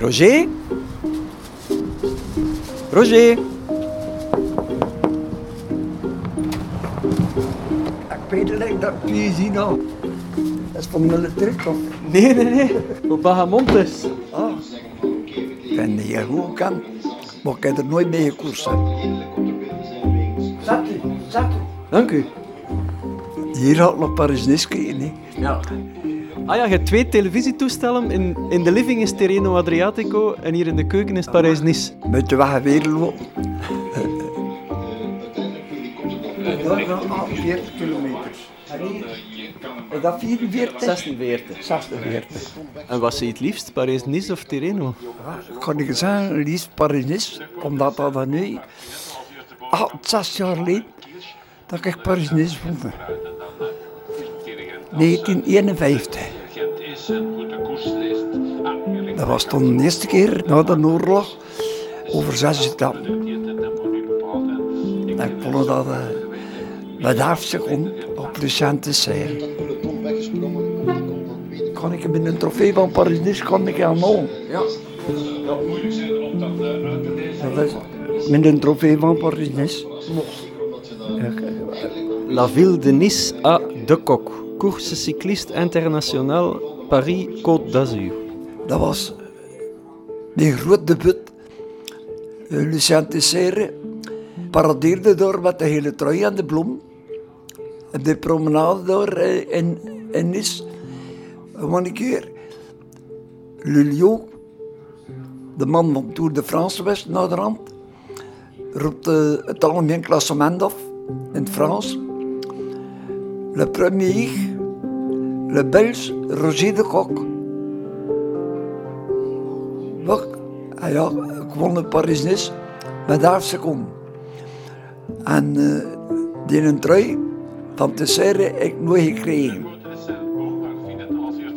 Roger? Roger? Ik weet het niet, dat kun je zien nou. Dat is van de militair of? Nee, nee, nee. Op Bahamontes. Ah. Ik ben heel goed kan, maar ik heb er nooit mee gekoerst. hè. Zet u, zet u. Dank u. Hier had nog Paris-Nice gekeken, hè. Ja. Ah ja, je hebt twee televisietoestellen. In, in de living is Terreno Adriatico en hier in de keuken is Parijs-Nice. Met je weg weer lopen. Dat is 40 kilometer. Is dat 44? 46. 46. En wat zie je het liefst, Parijs-Nice of Terreno? Ja, kan ik zeggen, liefst Paris-Nice, omdat dat dan nu, ah, zes jaar geleden, dat ik Paris-Nice vond. 1951. Dat was toen de eerste keer na de oorlog, over zes etappen. En ik vond dat uh, met half seconde op de centen zijn. Kan ik met een trofee van Paris-Nice kan ik aan halen? Ja. Dat is met een trofee van Paris-Nice. Ja, La Ville de Nice à De Coq. Course cycliste internationale Paris-Côte d'Azur. Dat was mijn groot debuut. Eh, Lucien Tessere paradeerde door met de hele trui en de bloem. De promenade door eh, in, in Nice. En een keer, Lulio, de man van Tour de France was, naar roept eh, het algemeen klassement af in het Frans. Le premier, le Belge Roger de Coq. Ah ja, ik won in Paris-Nice met 11 seconden. En eh, die een trui van Tessere heb ik nooit gekregen.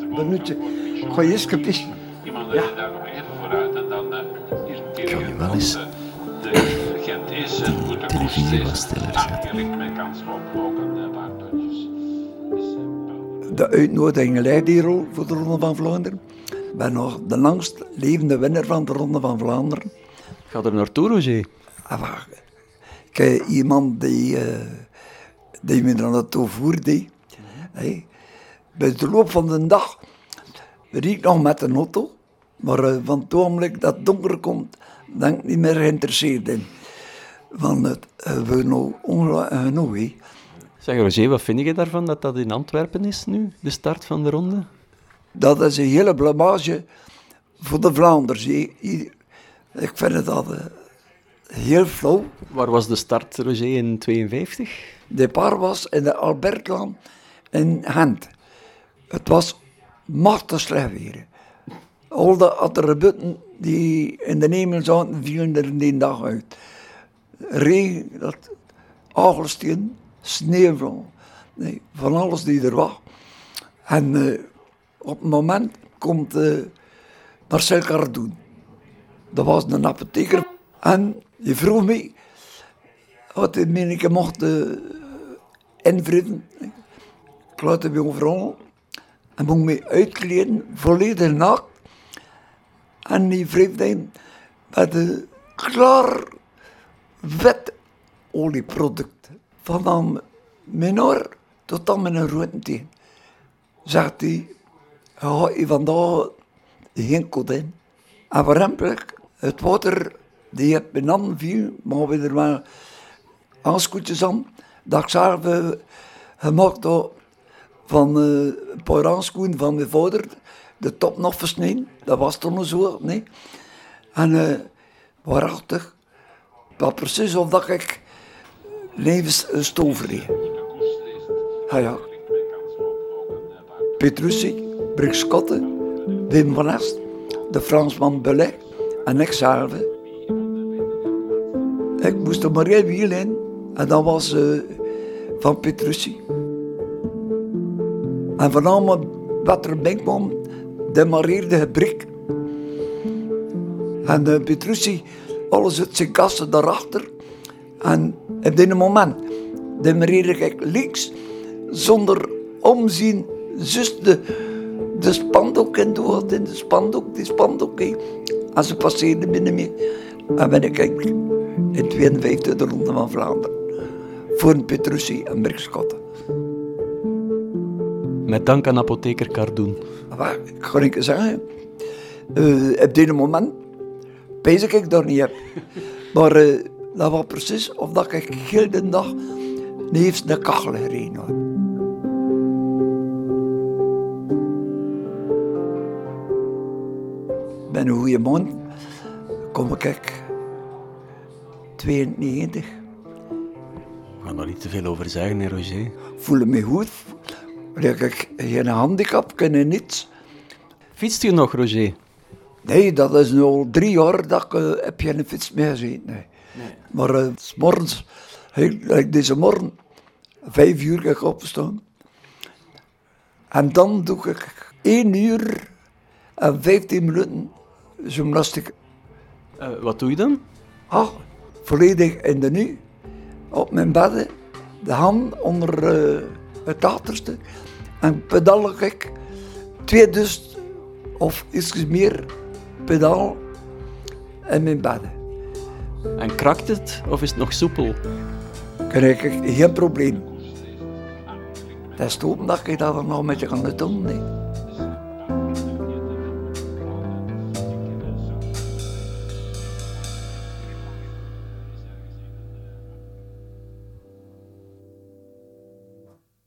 Minuutje. Ik ga eerst kapissen. Ja. Ik kan nu wel eens die televisie wat stiller zetten. De uitnodiging leidt die rol voor de Ronde van Vlaanderen. Ik ben nog de langst levende winnaar van de Ronde van Vlaanderen. Ga er naartoe, Roger. Ah, wacht. Ik heb iemand die, eh, die me er naartoe voerde. Hey. Bij de loop van de dag ik nog met een auto. Maar eh, van het ogenblik dat het donker komt, ben ik niet meer geïnteresseerd in. Want het uh, we nou genoeg. Zeg Roger, wat vind je daarvan dat dat in Antwerpen is nu, de start van de ronde? Dat is een hele blamage voor de Vlaanders. Ik vind het eh, heel flauw. Waar was de start, Roger, in 52? De paar was in de Albertlaan in Gent. Het was machtig slecht weer. Al de attributen die in de hemel zaten, vielen er die dag uit. Regen, dat, hagelsteen, sneeuw, nee, van alles die er was. En eh, op het moment komt eh, Marcel Cardoen. Dat was een apotheker. En die vroeg mij wat ik meen ik mocht eh, invreden. Ik laat hem overal en moest mij uitkleden, volledig naakt. En die wreef hem met een klaar wit olieproduct. Van aan mijn tot aan mijn teen. Zegt hij, ga je vandaag geen code in. En warempelijk, het water die op mijn handen viel, maar we er wel aanscootjes aan, dat ik zelf eh, gemaakt had van eh, een paar van mijn vader, de top nog versneden, dat was toen zo, nee. En eh waarachtig, precies of dat ik levensstof reed. Ja, ja. Petrucci, Brix Schotte, Wim van Est, de Fransman Bellet en ikzelf. Ik moest er maar één wiel in en dat was eh, van Petrucci. En van allemaal wat er bij kwam, demareerde gebrek. En uh, Petrucci, alles uit zijn kasten daarachter. En op dit moment demareerde ik links, zonder omzien, zus de, spandoek in dood, in de spandoek, die spandoek. hè. En ze passeerden binnen me. En ben ik in 52 de Ronde van Vlaanderen. Voor een Petrucci en Bergschotten. Met dank aan apotheker Cardoen. Maar ik ga keer zeggen, eh, op dit moment pees ik dat niet. Maar eh, dat was precies of dat ik heel de dag neefst de kachel gereden had. Met een goede man kom ik 92. We gaan daar niet te veel over zeggen, hè, Roger. Voelde me goed. Ik heb geen handicap, ik ken niets. Fietst u nog, Roger? Nee, dat is nu al drie jaar dat ik eh, heb geen fiets meer gezeten. Nee. Maar eh, s morgens, like deze morgen, vijf uur ga ik opstaan. En dan doe ik één uur en vijftien minuten gymnastiek. Eh, wat doe je dan? Ah, volledig in de nu, op mijn bedden, de hand onder eh, het achterste. En pedal ik 2000 of iets meer pedaal in mijn bedden. En krakt het of is het nog soepel? krijg ik geen probleem. Dat is het omdat ik dat nog met je kan doen. Nee.